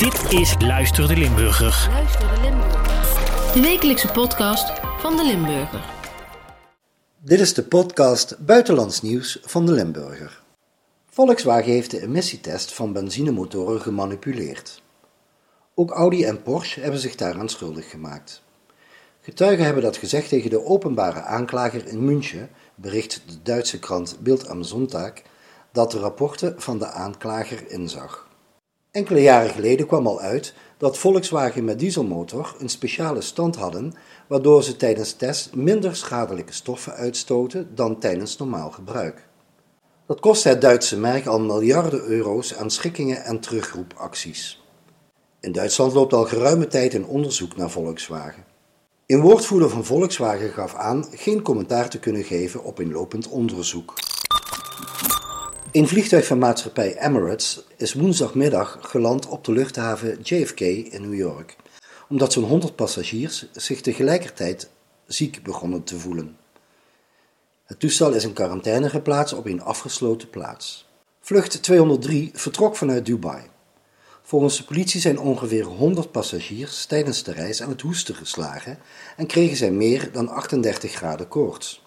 Dit is Luister de Limburger. Luister de Limburger. De wekelijkse podcast van de Limburger. Dit is de podcast Buitenlands Nieuws van de Limburger. Volkswagen heeft de emissietest van benzinemotoren gemanipuleerd. Ook Audi en Porsche hebben zich daaraan schuldig gemaakt. Getuigen hebben dat gezegd tegen de openbare aanklager in München, bericht de Duitse krant Bild am Sonntag, dat de rapporten van de aanklager inzag. Enkele jaren geleden kwam al uit dat Volkswagen met dieselmotor een speciale stand hadden, waardoor ze tijdens test minder schadelijke stoffen uitstoten dan tijdens normaal gebruik. Dat kostte het Duitse merk al miljarden euro's aan schikkingen en terugroepacties. In Duitsland loopt al geruime tijd een onderzoek naar Volkswagen. Een woordvoerder van Volkswagen gaf aan geen commentaar te kunnen geven op een lopend onderzoek. Een vliegtuig van maatschappij Emirates is woensdagmiddag geland op de luchthaven JFK in New York, omdat zo'n 100 passagiers zich tegelijkertijd ziek begonnen te voelen. Het toestel is in quarantaine geplaatst op een afgesloten plaats. Vlucht 203 vertrok vanuit Dubai. Volgens de politie zijn ongeveer 100 passagiers tijdens de reis aan het hoesten geslagen en kregen zij meer dan 38 graden koorts.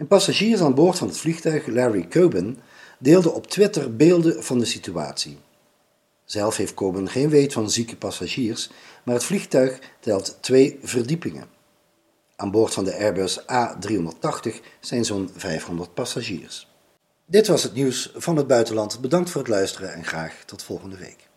Een passagier aan boord van het vliegtuig, Larry Coben, deelde op Twitter beelden van de situatie. Zelf heeft Coben geen weet van zieke passagiers, maar het vliegtuig telt twee verdiepingen. Aan boord van de Airbus A380 zijn zo'n 500 passagiers. Dit was het nieuws van het buitenland. Bedankt voor het luisteren en graag tot volgende week.